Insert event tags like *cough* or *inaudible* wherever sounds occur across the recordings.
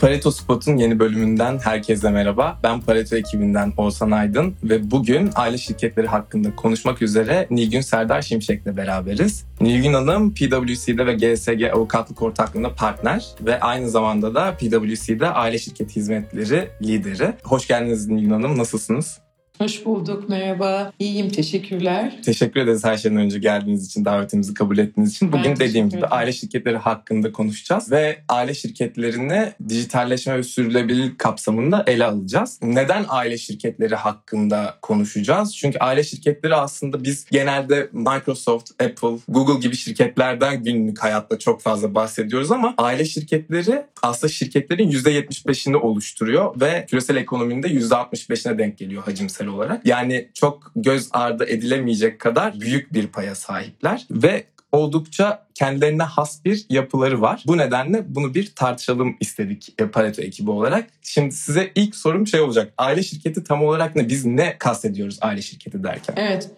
Pareto Spot'un yeni bölümünden herkese merhaba. Ben Pareto ekibinden Oğuzhan Aydın ve bugün aile şirketleri hakkında konuşmak üzere Nilgün Serdar Şimşek'le beraberiz. Nilgün Hanım PwC'de ve GSG Avukatlık Ortaklığı'nda partner ve aynı zamanda da PwC'de aile şirketi hizmetleri lideri. Hoş geldiniz Nilgün Hanım, nasılsınız? Hoş bulduk, merhaba. İyiyim, teşekkürler. Teşekkür ederiz her şeyden önce geldiğiniz için, davetimizi kabul ettiğiniz için. Bugün ben dediğim gibi aile şirketleri hakkında konuşacağız ve aile şirketlerini dijitalleşme ve sürdürülebilirlik kapsamında ele alacağız. Neden aile şirketleri hakkında konuşacağız? Çünkü aile şirketleri aslında biz genelde Microsoft, Apple, Google gibi şirketlerden günlük hayatta çok fazla bahsediyoruz ama aile şirketleri aslında şirketlerin %75'ini oluşturuyor ve küresel ekonominin de %65'ine denk geliyor hacimsel olarak. Yani çok göz ardı edilemeyecek kadar büyük bir paya sahipler ve oldukça kendilerine has bir yapıları var. Bu nedenle bunu bir tartışalım istedik e, Pareto ekibi olarak. Şimdi size ilk sorum şey olacak. Aile şirketi tam olarak ne? Biz ne kastediyoruz aile şirketi derken? Evet.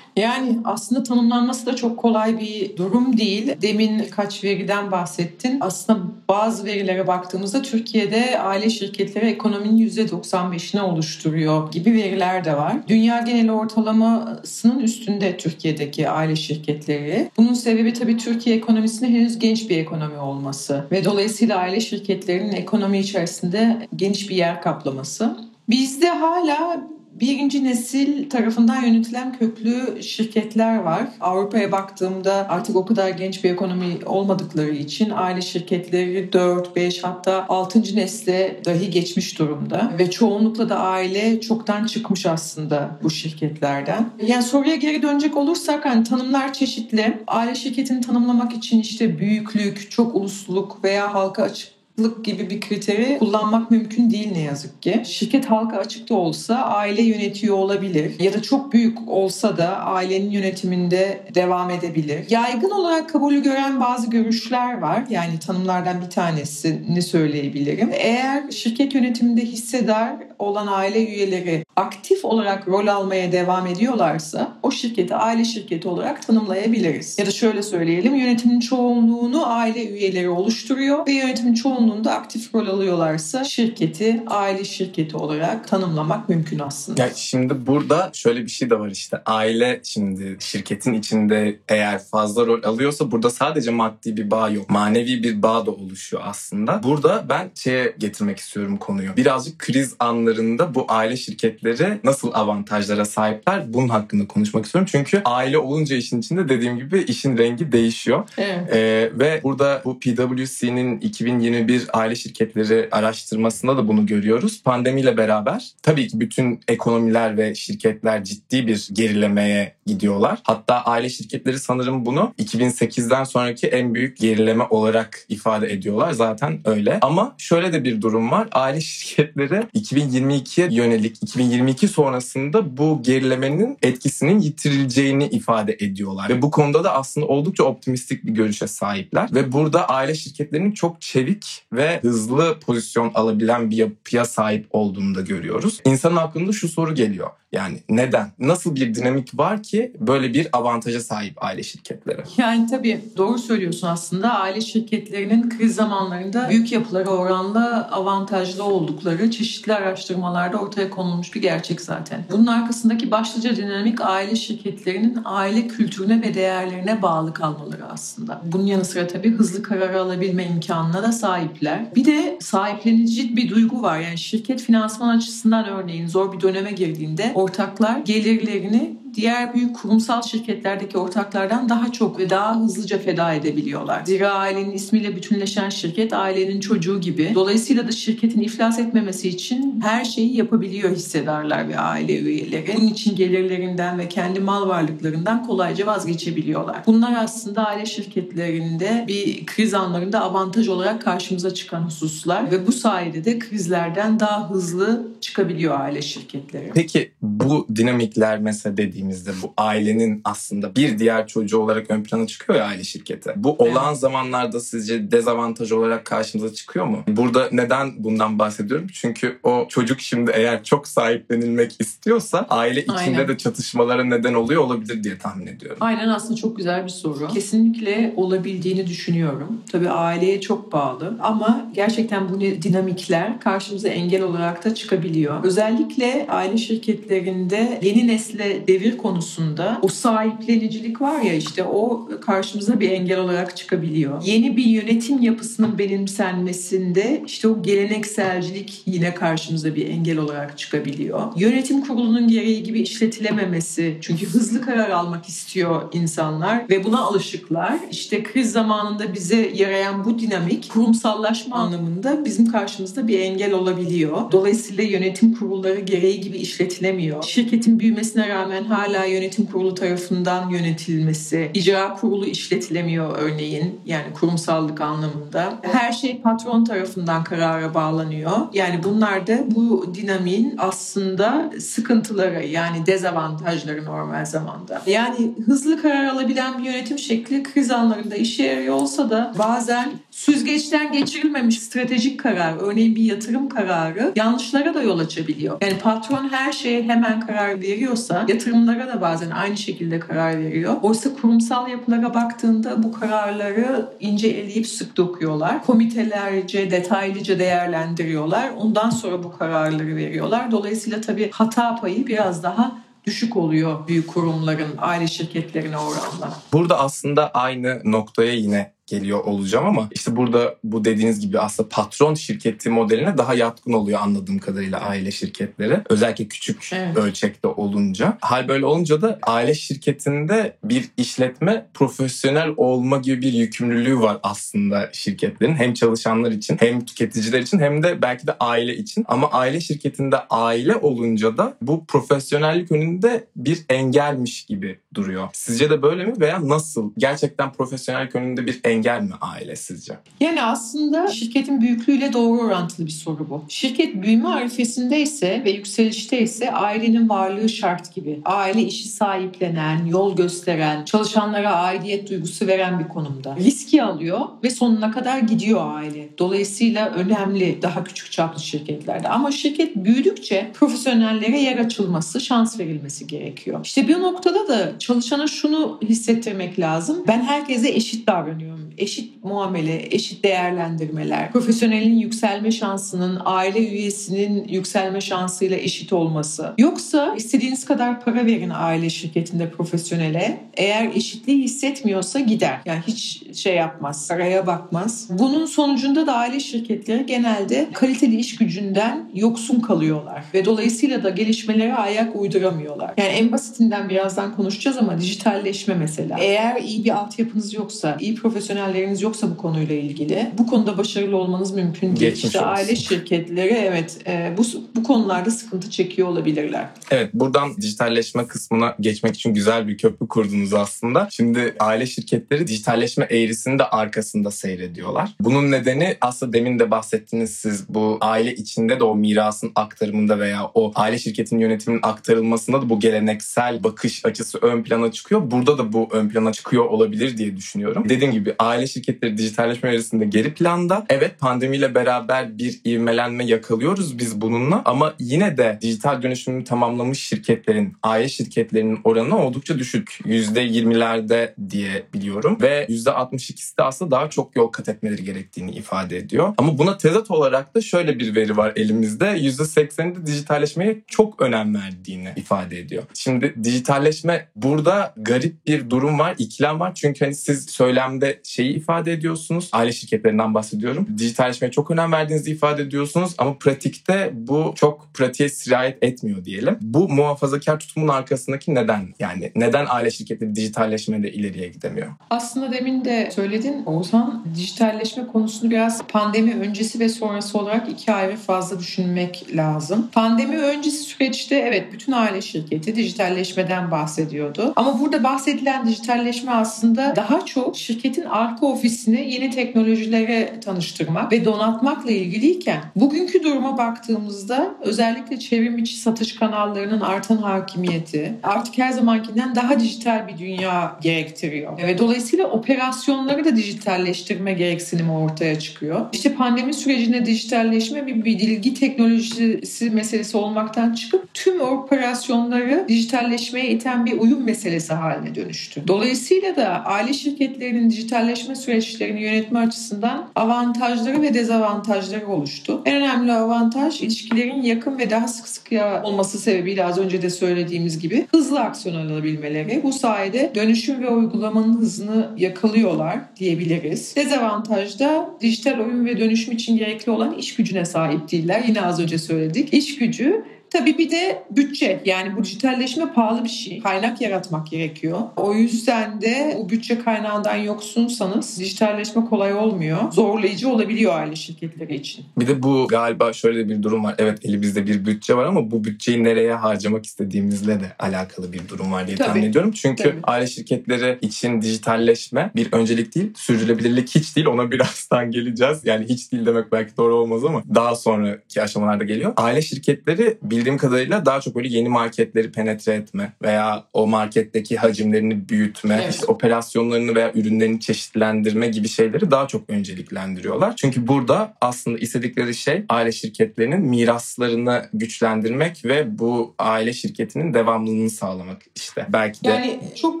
Yani aslında tanımlanması da çok kolay bir durum değil. Demin kaç veriden bahsettin. Aslında bazı verilere baktığımızda Türkiye'de aile şirketleri ekonominin %95'ini oluşturuyor gibi veriler de var. Dünya genel ortalamasının üstünde Türkiye'deki aile şirketleri. Bunun sebebi tabii Türkiye ekonomisinde henüz genç bir ekonomi olması ve dolayısıyla aile şirketlerinin ekonomi içerisinde geniş bir yer kaplaması. Bizde hala birinci nesil tarafından yönetilen köklü şirketler var. Avrupa'ya baktığımda artık o kadar genç bir ekonomi olmadıkları için aile şirketleri 4, 5 hatta 6. nesle dahi geçmiş durumda. Ve çoğunlukla da aile çoktan çıkmış aslında bu şirketlerden. Yani soruya geri dönecek olursak hani tanımlar çeşitli. Aile şirketini tanımlamak için işte büyüklük, çok ulusluluk veya halka açık lık gibi bir kriteri kullanmak mümkün değil ne yazık ki. Şirket halka açık da olsa aile yönetiyor olabilir ya da çok büyük olsa da ailenin yönetiminde devam edebilir. Yaygın olarak kabulü gören bazı görüşler var. Yani tanımlardan bir tanesini söyleyebilirim. Eğer şirket yönetiminde hissedar olan aile üyeleri aktif olarak rol almaya devam ediyorlarsa o şirketi aile şirketi olarak tanımlayabiliriz. Ya da şöyle söyleyelim yönetimin çoğunluğunu aile üyeleri oluşturuyor ve yönetimin çoğunluğunu çoğunluğunda aktif rol alıyorlarsa şirketi aile şirketi olarak tanımlamak mümkün aslında. Ya şimdi burada şöyle bir şey de var işte aile şimdi şirketin içinde eğer fazla rol alıyorsa burada sadece maddi bir bağ yok. Manevi bir bağ da oluşuyor aslında. Burada ben şeye getirmek istiyorum konuyu. Birazcık kriz anlarında bu aile şirketleri nasıl avantajlara sahipler bunun hakkında konuşmak istiyorum. Çünkü aile olunca işin içinde dediğim gibi işin rengi değişiyor. Evet. Ee, ve burada bu PwC'nin 2021 bir aile şirketleri araştırmasında da bunu görüyoruz. Pandemiyle beraber tabii ki bütün ekonomiler ve şirketler ciddi bir gerilemeye gidiyorlar. Hatta aile şirketleri sanırım bunu 2008'den sonraki en büyük gerileme olarak ifade ediyorlar. Zaten öyle. Ama şöyle de bir durum var. Aile şirketleri 2022'ye yönelik 2022 sonrasında bu gerilemenin etkisinin yitirileceğini ifade ediyorlar. Ve bu konuda da aslında oldukça optimistik bir görüşe sahipler. Ve burada aile şirketlerinin çok çevik ve hızlı pozisyon alabilen bir yapıya sahip olduğunu da görüyoruz. İnsanın aklında şu soru geliyor. Yani neden? Nasıl bir dinamik var ki böyle bir avantaja sahip aile şirketleri? Yani tabii doğru söylüyorsun aslında. Aile şirketlerinin kriz zamanlarında büyük yapıları oranla avantajlı oldukları çeşitli araştırmalarda ortaya konulmuş bir gerçek zaten. Bunun arkasındaki başlıca dinamik aile şirketlerinin aile kültürüne ve değerlerine bağlı kalmaları aslında. Bunun yanı sıra tabii hızlı karar alabilme imkanına da sahipler. Bir de sahiplenici bir duygu var. Yani şirket finansman açısından örneğin zor bir döneme girdiğinde ortaklar gelirlerini diğer büyük kurumsal şirketlerdeki ortaklardan daha çok ve daha hızlıca feda edebiliyorlar. Zira ailenin ismiyle bütünleşen şirket ailenin çocuğu gibi. Dolayısıyla da şirketin iflas etmemesi için her şeyi yapabiliyor hissedarlar ve aile üyeleri. Bunun için gelirlerinden ve kendi mal varlıklarından kolayca vazgeçebiliyorlar. Bunlar aslında aile şirketlerinde bir kriz anlarında avantaj olarak karşımıza çıkan hususlar ve bu sayede de krizlerden daha hızlı çıkabiliyor aile şirketleri. Peki bu dinamikler mesela dediğim dediğimizde bu ailenin aslında bir diğer çocuğu olarak ön plana çıkıyor ya aile şirketi. Bu olağan evet. zamanlarda sizce dezavantaj olarak karşımıza çıkıyor mu? Burada neden bundan bahsediyorum? Çünkü o çocuk şimdi eğer çok sahiplenilmek istiyorsa aile içinde Aynen. de çatışmalara neden oluyor olabilir diye tahmin ediyorum. Aynen aslında çok güzel bir soru. Kesinlikle olabildiğini düşünüyorum. Tabii aileye çok bağlı ama gerçekten bu dinamikler karşımıza engel olarak da çıkabiliyor. Özellikle aile şirketlerinde yeni nesle devir konusunda o sahiplenicilik var ya işte o karşımıza bir engel olarak çıkabiliyor. Yeni bir yönetim yapısının benimsenmesinde işte o gelenekselcilik yine karşımıza bir engel olarak çıkabiliyor. Yönetim kurulunun gereği gibi işletilememesi çünkü hızlı karar almak istiyor insanlar ve buna alışıklar. İşte kriz zamanında bize yarayan bu dinamik kurumsallaşma anlamında bizim karşımızda bir engel olabiliyor. Dolayısıyla yönetim kurulları gereği gibi işletilemiyor. Şirketin büyümesine rağmen hala yönetim kurulu tarafından yönetilmesi, icra kurulu işletilemiyor örneğin yani kurumsallık anlamında. Her şey patron tarafından karara bağlanıyor. Yani bunlar da bu dinamiğin aslında sıkıntıları yani dezavantajları normal zamanda. Yani hızlı karar alabilen bir yönetim şekli kriz anlarında işe yarıyor olsa da bazen süzgeçten geçirilmemiş stratejik karar, örneğin bir yatırım kararı yanlışlara da yol açabiliyor. Yani patron her şeye hemen karar veriyorsa yatırımlara da bazen aynı şekilde karar veriyor. Oysa kurumsal yapılara baktığında bu kararları ince eleyip sık dokuyorlar. Komitelerce, detaylıca değerlendiriyorlar. Ondan sonra bu kararları veriyorlar. Dolayısıyla tabii hata payı biraz daha düşük oluyor büyük kurumların aile şirketlerine oranla. Burada aslında aynı noktaya yine geliyor olacağım ama işte burada bu dediğiniz gibi aslında patron şirketi modeline daha yatkın oluyor anladığım kadarıyla aile şirketleri. Özellikle küçük evet. ölçekte olunca. Hal böyle olunca da aile şirketinde bir işletme profesyonel olma gibi bir yükümlülüğü var aslında şirketlerin. Hem çalışanlar için hem tüketiciler için hem de belki de aile için. Ama aile şirketinde aile olunca da bu profesyonellik önünde bir engelmiş gibi duruyor. Sizce de böyle mi veya nasıl? Gerçekten profesyonellik önünde bir engel engel mi aile sizce? Yani aslında şirketin büyüklüğüyle doğru orantılı bir soru bu. Şirket büyüme arifesindeyse ve yükselişteyse ailenin varlığı şart gibi. Aile işi sahiplenen, yol gösteren, çalışanlara aidiyet duygusu veren bir konumda. Riski alıyor ve sonuna kadar gidiyor aile. Dolayısıyla önemli daha küçük çaplı şirketlerde. Ama şirket büyüdükçe profesyonellere yer açılması, şans verilmesi gerekiyor. İşte bir noktada da çalışana şunu hissettirmek lazım. Ben herkese eşit davranıyorum eşit muamele, eşit değerlendirmeler, profesyonelin yükselme şansının aile üyesinin yükselme şansıyla eşit olması. Yoksa istediğiniz kadar para verin aile şirketinde profesyonele. Eğer eşitliği hissetmiyorsa gider. Yani hiç şey yapmaz, paraya bakmaz. Bunun sonucunda da aile şirketleri genelde kaliteli iş gücünden yoksun kalıyorlar ve dolayısıyla da gelişmelere ayak uyduramıyorlar. Yani en basitinden birazdan konuşacağız ama dijitalleşme mesela. Eğer iyi bir altyapınız yoksa, iyi profesyonel profesyonelleriniz yoksa bu konuyla ilgili bu konuda başarılı olmanız mümkün değil. Geçmiş işte olsun. aile şirketleri evet e, bu bu konularda sıkıntı çekiyor olabilirler. Evet buradan dijitalleşme kısmına geçmek için güzel bir köprü kurdunuz aslında. Şimdi aile şirketleri dijitalleşme eğrisini de arkasında seyrediyorlar. Bunun nedeni aslında demin de bahsettiniz siz bu aile içinde de o mirasın aktarımında veya o aile şirketinin yönetiminin aktarılmasında da bu geleneksel bakış açısı ön plana çıkıyor. Burada da bu ön plana çıkıyor olabilir diye düşünüyorum. Dediğim gibi aile şirketleri dijitalleşme arasında geri planda. Evet pandemiyle beraber bir ivmelenme yakalıyoruz biz bununla ama yine de dijital dönüşümünü tamamlamış şirketlerin, aile şirketlerinin oranı oldukça düşük. %20'lerde diye biliyorum ve %62'si de aslında daha çok yol kat etmeleri gerektiğini ifade ediyor. Ama buna tezat olarak da şöyle bir veri var elimizde. %80'i dijitalleşmeye çok önem verdiğini ifade ediyor. Şimdi dijitalleşme burada garip bir durum var, ikilem var. Çünkü hani siz söylemde şeyi ifade ediyorsunuz. Aile şirketlerinden bahsediyorum. Dijitalleşmeye çok önem verdiğinizi ifade ediyorsunuz ama pratikte bu çok pratiğe sirayet etmiyor diyelim. Bu muhafazakar tutumun arkasındaki neden? Yani neden aile şirketleri dijitalleşmede ileriye gidemiyor? Aslında demin de söyledin Oğuzhan. Dijitalleşme konusunu biraz pandemi öncesi ve sonrası olarak iki ayrı fazla düşünmek lazım. Pandemi öncesi süreçte evet bütün aile şirketi dijitalleşmeden bahsediyordu. Ama burada bahsedilen dijitalleşme aslında daha çok şirketin marka ofisini yeni teknolojilere tanıştırmak ve donatmakla ilgiliyken bugünkü duruma baktığımızda özellikle çevrim içi satış kanallarının artan hakimiyeti artık her zamankinden daha dijital bir dünya gerektiriyor. Ve dolayısıyla operasyonları da dijitalleştirme gereksinimi ortaya çıkıyor. İşte pandemi sürecinde dijitalleşme bir bilgi teknolojisi meselesi olmaktan çıkıp tüm operasyonları dijitalleşmeye iten bir uyum meselesi haline dönüştü. Dolayısıyla da aile şirketlerinin dijitalleşme süreçlerini yönetme açısından avantajları ve dezavantajları oluştu. En önemli avantaj ilişkilerin yakın ve daha sık sık olması sebebiyle az önce de söylediğimiz gibi hızlı aksiyon alabilmeleri. Bu sayede dönüşüm ve uygulamanın hızını yakalıyorlar diyebiliriz. Dezavantaj da dijital oyun ve dönüşüm için gerekli olan iş gücüne sahip değiller. Yine az önce söyledik. İş gücü Tabii bir de bütçe. Yani bu dijitalleşme pahalı bir şey. Kaynak yaratmak gerekiyor. O yüzden de bu bütçe kaynağından yoksunsanız dijitalleşme kolay olmuyor. Zorlayıcı olabiliyor aile şirketleri için. Bir de bu galiba şöyle bir durum var. Evet elimizde bir bütçe var ama bu bütçeyi nereye harcamak istediğimizle de alakalı bir durum var diye Tabii. tahmin ediyorum. Çünkü Tabii. aile şirketleri için dijitalleşme bir öncelik değil, sürdürülebilirlik hiç değil. Ona *laughs* birazdan geleceğiz. Yani hiç değil demek belki doğru olmaz ama daha sonraki aşamalarda geliyor. Aile şirketleri bir bildiğim kadarıyla daha çok böyle yeni marketleri penetre etme veya o marketteki hacimlerini büyütme, evet. işte operasyonlarını veya ürünlerini çeşitlendirme gibi şeyleri daha çok önceliklendiriyorlar. Çünkü burada aslında istedikleri şey aile şirketlerinin miraslarını güçlendirmek ve bu aile şirketinin devamlılığını sağlamak işte. Belki de Yani çok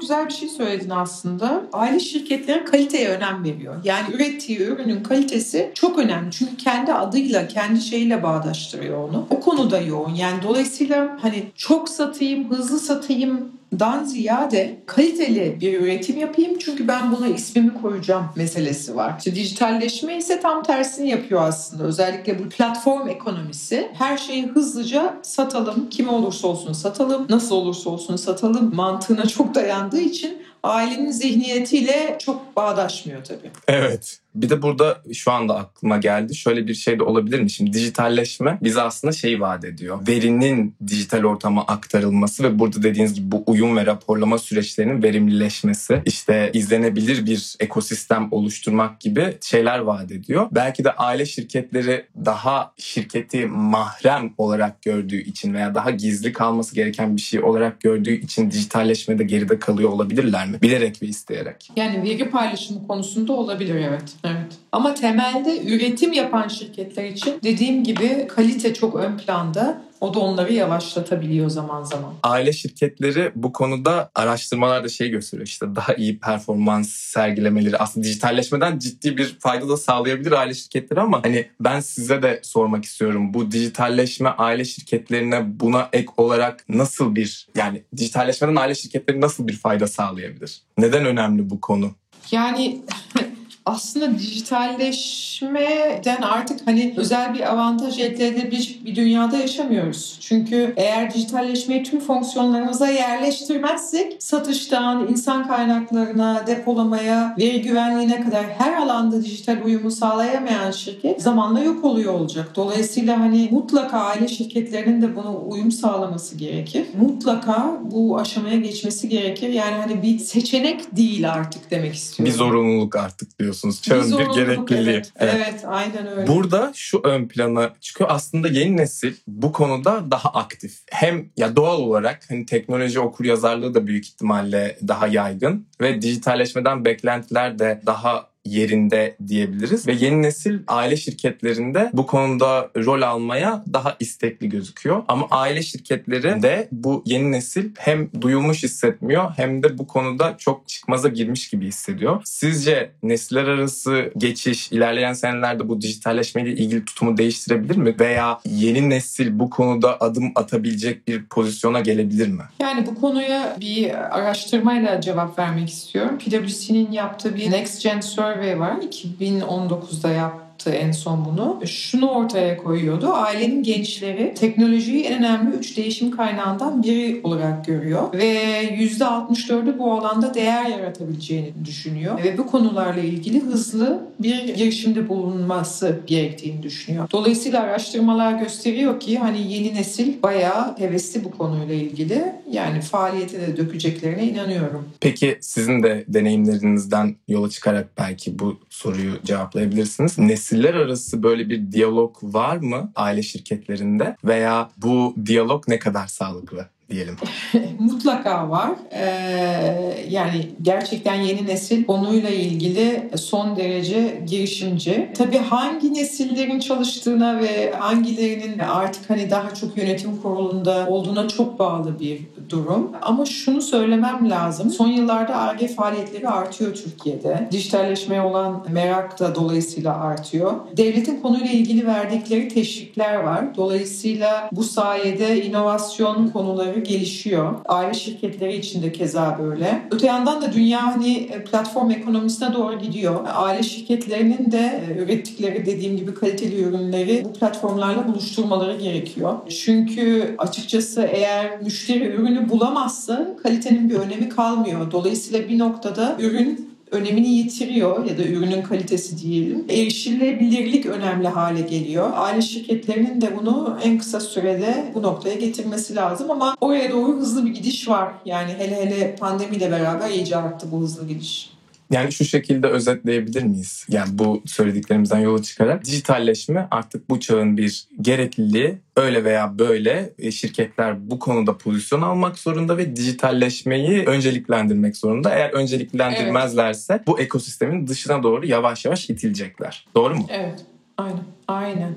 güzel bir şey söyledin aslında. Aile şirketleri kaliteye önem veriyor. Yani ürettiği ürünün kalitesi çok önemli. Çünkü kendi adıyla, kendi şeyiyle bağdaştırıyor onu. O konuda yoğun. Yani yani dolayısıyla hani çok satayım, hızlı satayım dan ziyade kaliteli bir üretim yapayım çünkü ben buna ismimi koyacağım meselesi var. İşte dijitalleşme ise tam tersini yapıyor aslında. Özellikle bu platform ekonomisi her şeyi hızlıca satalım, kim olursa olsun satalım, nasıl olursa olsun satalım mantığına çok dayandığı için ailenin zihniyetiyle çok bağdaşmıyor tabii. Evet. Bir de burada şu anda aklıma geldi. Şöyle bir şey de olabilir mi? Şimdi dijitalleşme bize aslında şey vaat ediyor. Verinin dijital ortama aktarılması ve burada dediğiniz gibi bu uyum ve raporlama süreçlerinin verimlileşmesi, işte izlenebilir bir ekosistem oluşturmak gibi şeyler vaat ediyor. Belki de aile şirketleri daha şirketi mahrem olarak gördüğü için veya daha gizli kalması gereken bir şey olarak gördüğü için dijitalleşmede geride kalıyor olabilirler mi? Bilerek ve isteyerek. Yani veri paylaşımı konusunda olabilir evet. Evet. Ama temelde üretim yapan şirketler için dediğim gibi kalite çok ön planda. O da onları yavaşlatabiliyor zaman zaman. Aile şirketleri bu konuda araştırmalarda şey gösteriyor işte daha iyi performans sergilemeleri aslında dijitalleşmeden ciddi bir fayda da sağlayabilir aile şirketleri ama hani ben size de sormak istiyorum. Bu dijitalleşme aile şirketlerine buna ek olarak nasıl bir yani dijitalleşmeden aile şirketleri nasıl bir fayda sağlayabilir? Neden önemli bu konu? Yani aslında dijitalleşmeden artık hani özel bir avantaj elde edebilecek bir dünyada yaşamıyoruz. Çünkü eğer dijitalleşmeyi tüm fonksiyonlarımıza yerleştirmezsek satıştan insan kaynaklarına, depolamaya, veri güvenliğine kadar her alanda dijital uyumu sağlayamayan şirket zamanla yok oluyor olacak. Dolayısıyla hani mutlaka aile şirketlerinin de buna uyum sağlaması gerekir. Mutlaka bu aşamaya geçmesi gerekir. Yani hani bir seçenek değil artık demek istiyorum. Bir zorunluluk artık diyorsun diyorsunuz. Çağın bir, gerekliliği. Evet. Evet. evet aynen öyle. Burada şu ön plana çıkıyor. Aslında yeni nesil bu konuda daha aktif. Hem ya doğal olarak hani teknoloji okur yazarlığı da büyük ihtimalle daha yaygın ve dijitalleşmeden beklentiler de daha yerinde diyebiliriz. Ve yeni nesil aile şirketlerinde bu konuda rol almaya daha istekli gözüküyor. Ama aile şirketleri de bu yeni nesil hem duyulmuş hissetmiyor hem de bu konuda çok çıkmaza girmiş gibi hissediyor. Sizce nesiller arası geçiş ilerleyen senelerde bu dijitalleşmeyle ilgili tutumu değiştirebilir mi? Veya yeni nesil bu konuda adım atabilecek bir pozisyona gelebilir mi? Yani bu konuya bir araştırmayla cevap vermek istiyorum. PwC'nin yaptığı bir Next Gen Survey survey var. 2019'da yaptı yaptı en son bunu. Şunu ortaya koyuyordu. Ailenin gençleri teknolojiyi en önemli üç değişim kaynağından biri olarak görüyor. Ve %64'ü bu alanda değer yaratabileceğini düşünüyor. Ve bu konularla ilgili hızlı bir girişimde bulunması gerektiğini düşünüyor. Dolayısıyla araştırmalar gösteriyor ki hani yeni nesil bayağı hevesli bu konuyla ilgili. Yani faaliyete de dökeceklerine inanıyorum. Peki sizin de deneyimlerinizden yola çıkarak belki bu soruyu cevaplayabilirsiniz. Nesiller arası böyle bir diyalog var mı aile şirketlerinde veya bu diyalog ne kadar sağlıklı? diyelim. *laughs* Mutlaka var. Ee, yani gerçekten yeni nesil konuyla ilgili son derece girişimci. Tabii hangi nesillerin çalıştığına ve hangilerinin artık hani daha çok yönetim kurulunda olduğuna çok bağlı bir durum. Ama şunu söylemem lazım. Son yıllarda ARGE faaliyetleri artıyor Türkiye'de. Dijitalleşmeye olan merak da dolayısıyla artıyor. Devletin konuyla ilgili verdikleri teşvikler var. Dolayısıyla bu sayede inovasyon konuları gelişiyor. Aile şirketleri için de keza böyle. Öte yandan da dünya hani platform ekonomisine doğru gidiyor. Aile şirketlerinin de e, ürettikleri dediğim gibi kaliteli ürünleri bu platformlarla buluşturmaları gerekiyor. Çünkü açıkçası eğer müşteri ürün ürünü bulamazsa kalitenin bir önemi kalmıyor. Dolayısıyla bir noktada ürün önemini yitiriyor ya da ürünün kalitesi diyelim. Erişilebilirlik önemli hale geliyor. Aile şirketlerinin de bunu en kısa sürede bu noktaya getirmesi lazım ama oraya doğru hızlı bir gidiş var. Yani hele hele pandemiyle beraber iyice arttı bu hızlı gidiş. Yani şu şekilde özetleyebilir miyiz? Yani bu söylediklerimizden yola çıkarak dijitalleşme artık bu çağın bir gerekliliği. Öyle veya böyle e, şirketler bu konuda pozisyon almak zorunda ve dijitalleşmeyi önceliklendirmek zorunda. Eğer önceliklendirmezlerse evet. bu ekosistemin dışına doğru yavaş yavaş itilecekler. Doğru mu? Evet. Aynen. Aynen.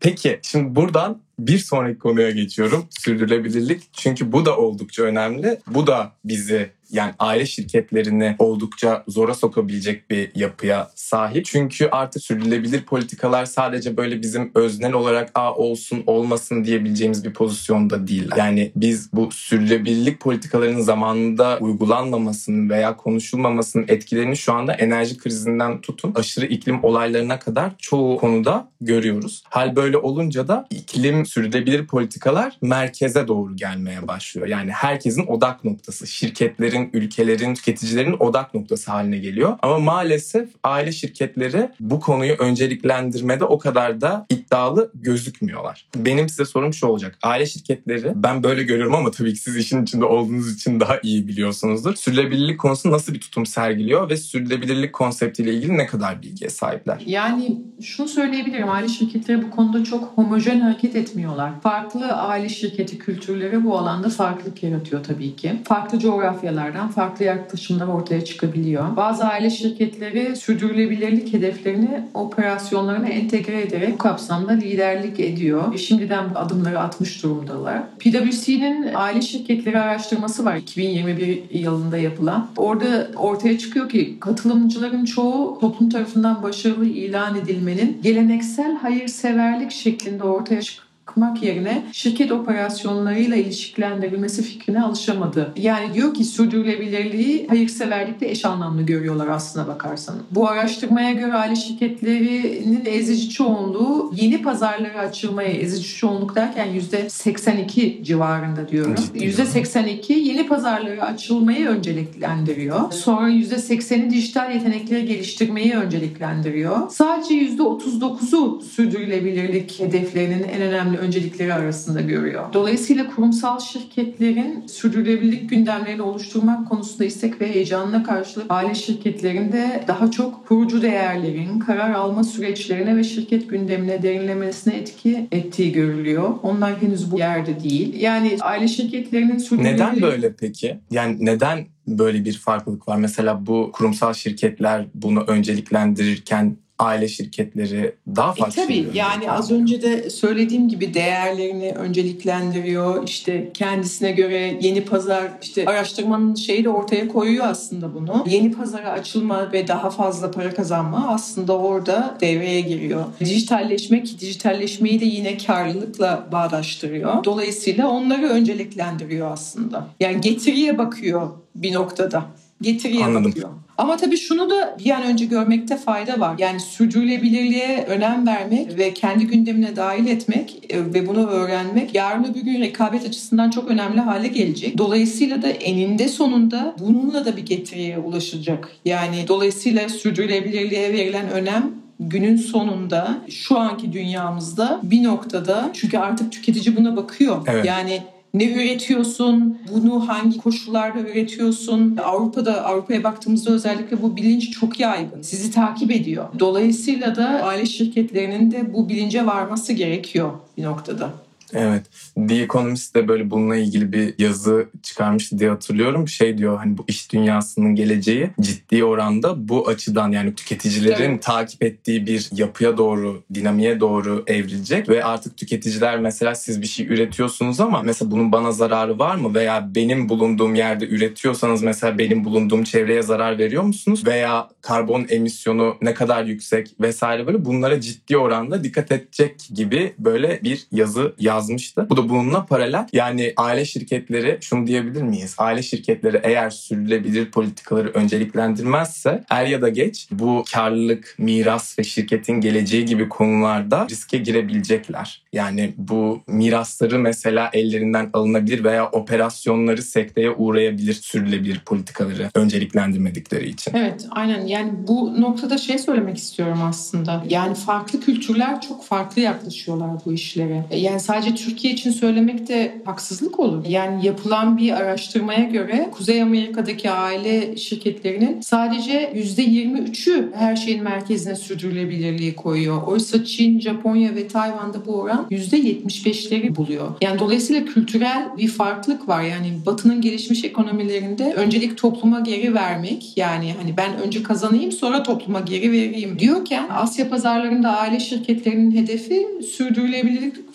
Peki şimdi buradan bir sonraki konuya geçiyorum. Sürdürülebilirlik. Çünkü bu da oldukça önemli. Bu da bizi yani aile şirketlerini oldukça zora sokabilecek bir yapıya sahip. Çünkü artık sürdürülebilir politikalar sadece böyle bizim öznel olarak a olsun olmasın diyebileceğimiz bir pozisyonda değil. Yani biz bu sürdürülebilirlik politikalarının zamanında uygulanmamasının veya konuşulmamasının etkilerini şu anda enerji krizinden tutun aşırı iklim olaylarına kadar çoğu konuda görüyoruz. Hal böyle olunca da iklim sürdürülebilir politikalar merkeze doğru gelmeye başlıyor. Yani herkesin odak noktası, şirketlerin ülkelerin, tüketicilerin odak noktası haline geliyor. Ama maalesef aile şirketleri bu konuyu önceliklendirmede o kadar da iddialı gözükmüyorlar. Benim size sorum şu olacak. Aile şirketleri ben böyle görüyorum ama tabii ki siz işin içinde olduğunuz için daha iyi biliyorsunuzdur. Sürdürülebilirlik konusu nasıl bir tutum sergiliyor ve sürdürülebilirlik konseptiyle ilgili ne kadar bilgiye sahipler? Yani şunu söyleyebilirim. Aile şirketleri bu konuda çok homojen hareket etmiyorlar. Farklı aile şirketi kültürleri bu alanda farklılık yaratıyor tabii ki. Farklı coğrafyalar ülkelerden farklı yaklaşımlar ortaya çıkabiliyor. Bazı aile şirketleri sürdürülebilirlik hedeflerini operasyonlarına entegre ederek bu kapsamda liderlik ediyor. Şimdiden adımları atmış durumdalar. PwC'nin aile şirketleri araştırması var 2021 yılında yapılan. Orada ortaya çıkıyor ki katılımcıların çoğu toplum tarafından başarılı ilan edilmenin geleneksel hayırseverlik şeklinde ortaya çıkıyor bakmak yerine şirket operasyonlarıyla ilişkilendirilmesi fikrine alışamadı. Yani diyor ki sürdürülebilirliği hayırseverlikle eş anlamlı görüyorlar aslına bakarsan. Bu araştırmaya göre aile şirketlerinin ezici çoğunluğu yeni pazarlara açılmaya ezici çoğunluk derken %82 civarında diyorum. %82 yeni pazarlara açılmayı önceliklendiriyor. Sonra %80'i dijital yetenekleri geliştirmeyi önceliklendiriyor. Sadece %39'u sürdürülebilirlik hedeflerinin en önemli öncelikleri arasında görüyor. Dolayısıyla kurumsal şirketlerin sürdürülebilirlik gündemlerini oluşturmak konusunda istek ve heyecanına karşılık aile şirketlerinde daha çok kurucu değerlerin karar alma süreçlerine ve şirket gündemine derinlemesine etki ettiği görülüyor. Onlar henüz bu yerde değil. Yani aile şirketlerinin sürdürülebilirlik... Neden böyle peki? Yani neden böyle bir farklılık var? Mesela bu kurumsal şirketler bunu önceliklendirirken aile şirketleri daha farklı. E, tabii yani az önce de söylediğim gibi değerlerini önceliklendiriyor. İşte kendisine göre yeni pazar işte araştırmanın şeyi de ortaya koyuyor aslında bunu. Yeni pazara açılma ve daha fazla para kazanma aslında orada devreye giriyor. Dijitalleşmek, dijitalleşmeyi de yine karlılıkla bağdaştırıyor. Dolayısıyla onları önceliklendiriyor aslında. Yani getiriye bakıyor bir noktada. Getiriye Anladım. bakıyor. Ama tabii şunu da bir an önce görmekte fayda var. Yani sürdürülebilirliğe önem vermek ve kendi gündemine dahil etmek e, ve bunu öğrenmek yarın öbür gün rekabet açısından çok önemli hale gelecek. Dolayısıyla da eninde sonunda bununla da bir getiriye ulaşılacak. Yani dolayısıyla sürdürülebilirliğe verilen önem günün sonunda şu anki dünyamızda bir noktada çünkü artık tüketici buna bakıyor. Evet. Yani ne üretiyorsun, bunu hangi koşullarda üretiyorsun. Avrupa'da, Avrupa'ya baktığımızda özellikle bu bilinç çok yaygın. Sizi takip ediyor. Dolayısıyla da aile şirketlerinin de bu bilince varması gerekiyor bir noktada. Evet. The Economist de böyle bununla ilgili bir yazı çıkarmıştı diye hatırlıyorum. Şey diyor hani bu iş dünyasının geleceği ciddi oranda bu açıdan yani tüketicilerin Evet. takip ettiği bir yapıya doğru, dinamiğe doğru evrilecek ve artık tüketiciler mesela siz bir şey üretiyorsunuz ama mesela bunun bana zararı var mı veya benim bulunduğum yerde üretiyorsanız mesela benim bulunduğum çevreye zarar veriyor musunuz veya karbon emisyonu ne kadar yüksek vesaire böyle bunlara ciddi oranda dikkat edecek gibi böyle bir yazı yazmıştı. Bu da bununla paralel. Yani aile şirketleri şunu diyebilir miyiz? Aile şirketleri eğer sürdürülebilir politikaları önceliklendirmezse er ya da geç bu karlılık, miras ve şirketin geleceği gibi konularda riske girebilecekler. Yani bu mirasları mesela ellerinden alınabilir veya operasyonları sekteye uğrayabilir sürdürülebilir politikaları önceliklendirmedikleri için. Evet aynen yani bu noktada şey söylemek istiyorum aslında. Yani farklı kültürler çok farklı yaklaşıyorlar bu işlere. Yani sadece Türkiye için söylemek de haksızlık olur. Yani yapılan bir araştırmaya göre Kuzey Amerika'daki aile şirketlerinin sadece %23'ü her şeyin merkezine sürdürülebilirliği koyuyor. Oysa Çin, Japonya ve Tayvan'da bu oran %75'leri buluyor. Yani dolayısıyla kültürel bir farklılık var. Yani Batı'nın gelişmiş ekonomilerinde öncelik topluma geri vermek yani hani ben önce kazanayım sonra topluma geri vereyim diyorken Asya pazarlarında aile şirketlerinin hedefi sürdürülebilirlik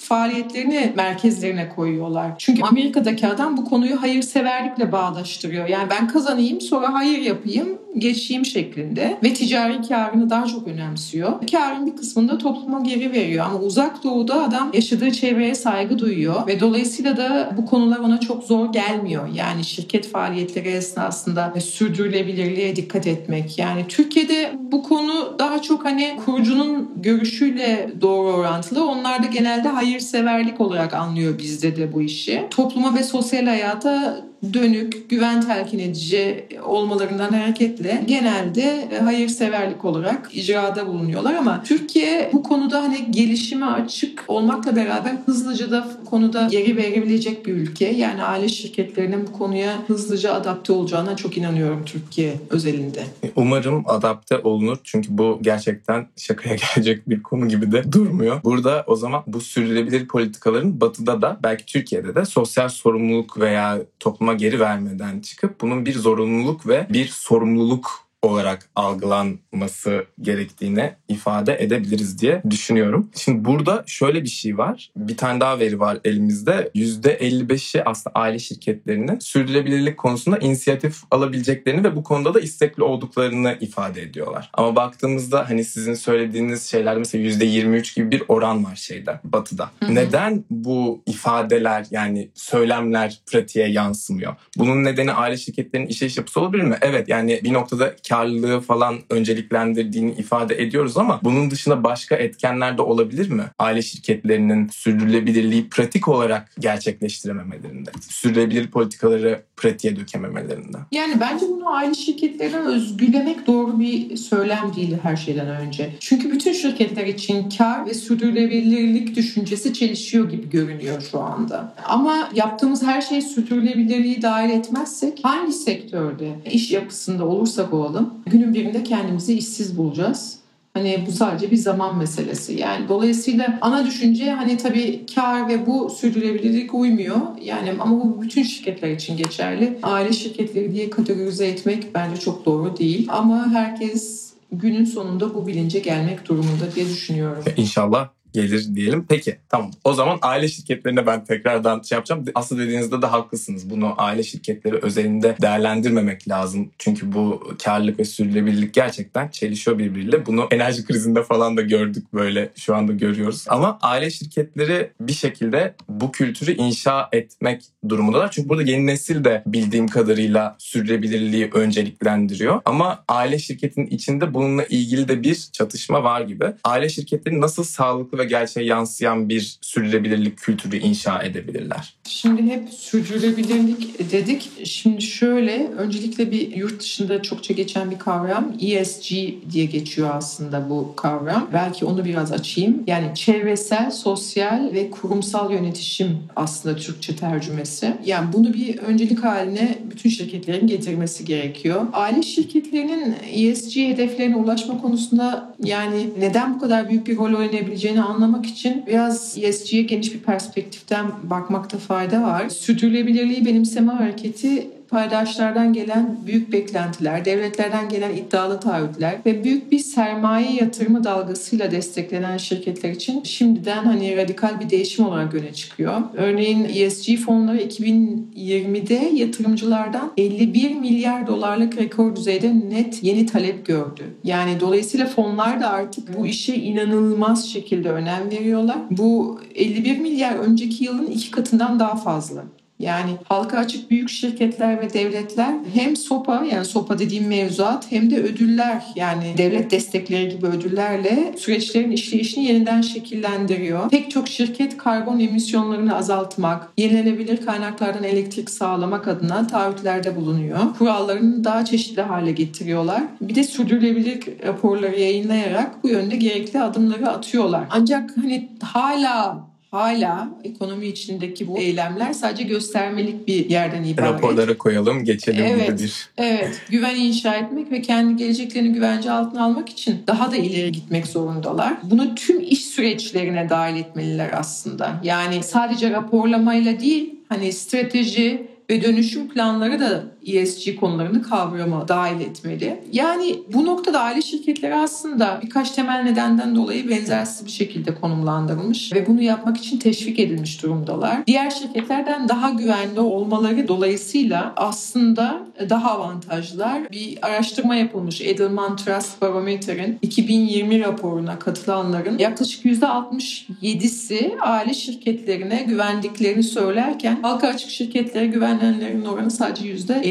faaliyetlerini merkezlerine koyuyorlar. Çünkü Amerika'daki adam bu konuyu hayırseverlikle bağdaştırıyor. Yani ben kazanayım sonra hayır yapayım geçeyim şeklinde ve ticari karını daha çok önemsiyor. Karın bir kısmını da topluma geri veriyor ama uzak doğuda adam yaşadığı çevreye saygı duyuyor ve dolayısıyla da bu konular ona çok zor gelmiyor. Yani şirket faaliyetleri esnasında sürdürülebilirliğe dikkat etmek. Yani Türkiye'de bu konu daha çok hani kurucunun görüşüyle doğru orantılı. Onlar da genelde hayırseverlik olarak anlıyor bizde de bu işi. Topluma ve sosyal hayata dönük, güven telkin edici olmalarından hareketle genelde e, hayırseverlik olarak icrada bulunuyorlar ama Türkiye bu konuda hani gelişime açık olmakla beraber hızlıca da konuda geri verebilecek bir ülke. Yani aile şirketlerinin bu konuya hızlıca adapte olacağına çok inanıyorum Türkiye özelinde. Umarım adapte olunur çünkü bu gerçekten şakaya *laughs* gelecek bir konu gibi de durmuyor. Burada o zaman bu sürdürülebilir politikaların batıda da belki Türkiye'de de sosyal sorumluluk veya topluma geri vermeden çıkıp bunun bir zorunluluk ve bir sorumluluk olarak algılanması gerektiğine ifade edebiliriz diye düşünüyorum. Şimdi burada şöyle bir şey var. Bir tane daha veri var elimizde. %55'i aslında aile şirketlerinin sürdürülebilirlik konusunda inisiyatif alabileceklerini ve bu konuda da istekli olduklarını ifade ediyorlar. Ama baktığımızda hani sizin söylediğiniz şeyler mesela %23 gibi bir oran var şeyde batıda. Hı hı. Neden bu ifadeler yani söylemler pratiğe yansımıyor? Bunun nedeni aile şirketlerinin işleyiş yapısı olabilir mi? Evet yani bir noktada karlılığı falan önceliklendirdiğini ifade ediyoruz ama bunun dışında başka etkenler de olabilir mi? Aile şirketlerinin sürdürülebilirliği pratik olarak gerçekleştirememelerinde, sürdürülebilir politikaları pratiğe dökememelerinde. Yani bence bunu aile şirketlerine özgülemek doğru bir söylem değil her şeyden önce. Çünkü bütün şirketler için kar ve sürdürülebilirlik düşüncesi çelişiyor gibi görünüyor şu anda. Ama yaptığımız her şey sürdürülebilirliği dahil etmezsek hangi sektörde iş yapısında olursak olalım günün birinde kendimizi işsiz bulacağız. Hani bu sadece bir zaman meselesi. Yani dolayısıyla ana düşünce hani tabii kar ve bu sürdürülebilirlik uymuyor. Yani ama bu bütün şirketler için geçerli. Aile şirketleri diye kategorize etmek bence çok doğru değil. Ama herkes günün sonunda bu bilince gelmek durumunda diye düşünüyorum. İnşallah gelir diyelim. Peki tamam. O zaman aile şirketlerine ben tekrardan şey yapacağım. Aslında dediğinizde de haklısınız. Bunu aile şirketleri özelinde değerlendirmemek lazım. Çünkü bu karlılık ve sürdürülebilirlik gerçekten çelişiyor birbiriyle. Bunu enerji krizinde falan da gördük böyle şu anda görüyoruz. Ama aile şirketleri bir şekilde bu kültürü inşa etmek durumundalar. Çünkü burada yeni nesil de bildiğim kadarıyla sürdürülebilirliği önceliklendiriyor. Ama aile şirketinin içinde bununla ilgili de bir çatışma var gibi. Aile şirketleri nasıl sağlıklı ve gerçeğe yansıyan bir sürdürülebilirlik kültürü inşa edebilirler? Şimdi hep sürdürülebilirlik dedik. Şimdi şöyle öncelikle bir yurt dışında çokça geçen bir kavram ESG diye geçiyor aslında bu kavram. Belki onu biraz açayım. Yani çevresel, sosyal ve kurumsal yönetişim aslında Türkçe tercümesi. Yani bunu bir öncelik haline bütün şirketlerin getirmesi gerekiyor. Aile şirketlerinin ESG hedeflerine ulaşma konusunda yani neden bu kadar büyük bir rol oynayabileceğini anlamak için biraz ESG'ye geniş bir perspektiften bakmakta fayda var. Sürdürülebilirliği benimseme hareketi paydaşlardan gelen büyük beklentiler, devletlerden gelen iddialı taahhütler ve büyük bir sermaye yatırımı dalgasıyla desteklenen şirketler için şimdiden hani radikal bir değişim olarak öne çıkıyor. Örneğin ESG fonları 2020'de yatırımcılardan 51 milyar dolarlık rekor düzeyde net yeni talep gördü. Yani dolayısıyla fonlar da artık bu işe inanılmaz şekilde önem veriyorlar. Bu 51 milyar önceki yılın iki katından daha fazla. Yani halka açık büyük şirketler ve devletler hem SOPA yani SOPA dediğim mevzuat hem de ödüller yani devlet destekleri gibi ödüllerle süreçlerin işleyişini yeniden şekillendiriyor. Pek çok şirket karbon emisyonlarını azaltmak, yenilenebilir kaynaklardan elektrik sağlamak adına taahhütlerde bulunuyor. Kurallarını daha çeşitli hale getiriyorlar. Bir de sürdürülebilir raporları yayınlayarak bu yönde gerekli adımları atıyorlar. Ancak hani hala hala ekonomi içindeki bu eylemler sadece göstermelik bir yerden ibaret. Raporlara koyalım, geçelim evet, gibi bir. Evet, güven inşa etmek ve kendi geleceklerini güvence altına almak için daha da ileri gitmek zorundalar. Bunu tüm iş süreçlerine dahil etmeliler aslında. Yani sadece raporlamayla değil, hani strateji, ve dönüşüm planları da ESG konularını kavrama dahil etmeli. Yani bu noktada aile şirketleri aslında birkaç temel nedenden dolayı benzersiz bir şekilde konumlandırılmış ve bunu yapmak için teşvik edilmiş durumdalar. Diğer şirketlerden daha güvenli olmaları dolayısıyla aslında daha avantajlılar. Bir araştırma yapılmış Edelman Trust Barometer'in 2020 raporuna katılanların yaklaşık %67'si aile şirketlerine güvendiklerini söylerken halka açık şirketlere güvenenlerin oranı sadece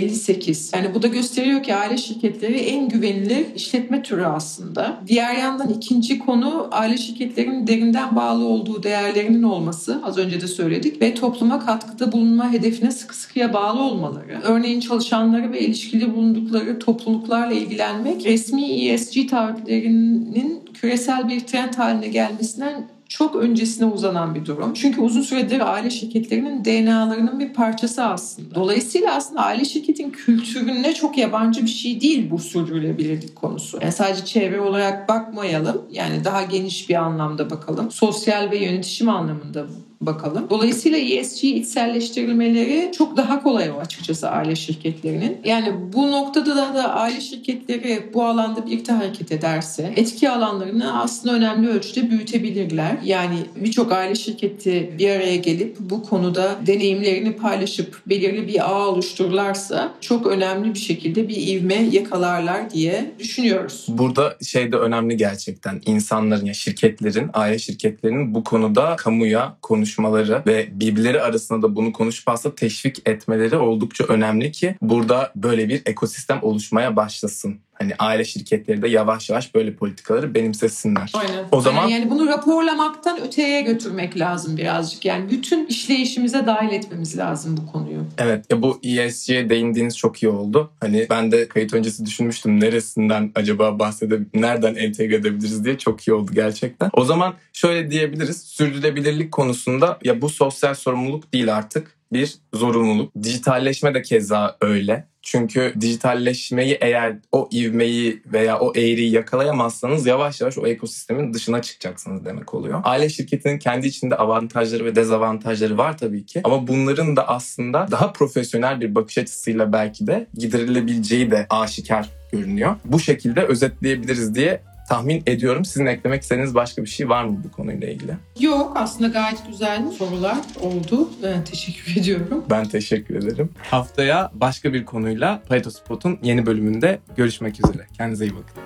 %58. Yani bu da gösteriyor ki aile şirketleri en güvenilir işletme türü aslında. Diğer yandan ikinci konu aile şirketlerinin derinden bağlı olduğu değerlerinin olması. Az önce de söyledik. Ve topluma katkıda bulunma hedefine sıkı sıkıya bağlı olmaları. Örneğin çalışanları ve ilişkili bulundukları topluluklarla ilgilenmek resmi ESG taahhütlerinin küresel bir trend haline gelmesinden çok öncesine uzanan bir durum. Çünkü uzun süredir aile şirketlerinin DNA'larının bir parçası aslında. Dolayısıyla aslında aile şirketin kültürüne çok yabancı bir şey değil bu sürdürülebilirlik konusu. Yani sadece çevre olarak bakmayalım. Yani daha geniş bir anlamda bakalım. Sosyal ve yönetişim anlamında bakalım. Dolayısıyla ESG içselleştirilmeleri çok daha kolay o açıkçası aile şirketlerinin. Yani bu noktada da, da aile şirketleri bu alanda birlikte hareket ederse etki alanlarını aslında önemli ölçüde büyütebilirler. Yani birçok aile şirketi bir araya gelip bu konuda deneyimlerini paylaşıp belirli bir ağ oluştururlarsa çok önemli bir şekilde bir ivme yakalarlar diye düşünüyoruz. Burada şey de önemli gerçekten insanların ya şirketlerin, aile şirketlerinin bu konuda kamuya konuş konuşmaları ve birbirleri arasında da bunu konuşup aslında teşvik etmeleri oldukça önemli ki burada böyle bir ekosistem oluşmaya başlasın. Hani aile şirketleri de yavaş yavaş böyle politikaları benimsesinler. Aynen. O zaman Aynen. yani bunu raporlamaktan öteye götürmek lazım birazcık. Yani bütün işleyişimize dahil etmemiz lazım bu konuyu. Evet. Ya bu ESG'ye değindiğiniz çok iyi oldu. Hani ben de kayıt öncesi düşünmüştüm neresinden acaba bahsedip nereden entegre edebiliriz diye çok iyi oldu gerçekten. O zaman şöyle diyebiliriz. Sürdürülebilirlik konusunda ya bu sosyal sorumluluk değil artık bir zorunluluk. Dijitalleşme de keza öyle. Çünkü dijitalleşmeyi eğer o ivmeyi veya o eğriyi yakalayamazsanız yavaş yavaş o ekosistemin dışına çıkacaksınız demek oluyor. Aile şirketinin kendi içinde avantajları ve dezavantajları var tabii ki. Ama bunların da aslında daha profesyonel bir bakış açısıyla belki de giderilebileceği de aşikar görünüyor. Bu şekilde özetleyebiliriz diye tahmin ediyorum. Sizin eklemek istediğiniz başka bir şey var mı bu konuyla ilgili? Yok aslında gayet güzel sorular oldu. Ben teşekkür *laughs* ediyorum. Ben teşekkür ederim. Haftaya başka bir konuyla Pareto Spot'un yeni bölümünde görüşmek üzere. Kendinize iyi bakın.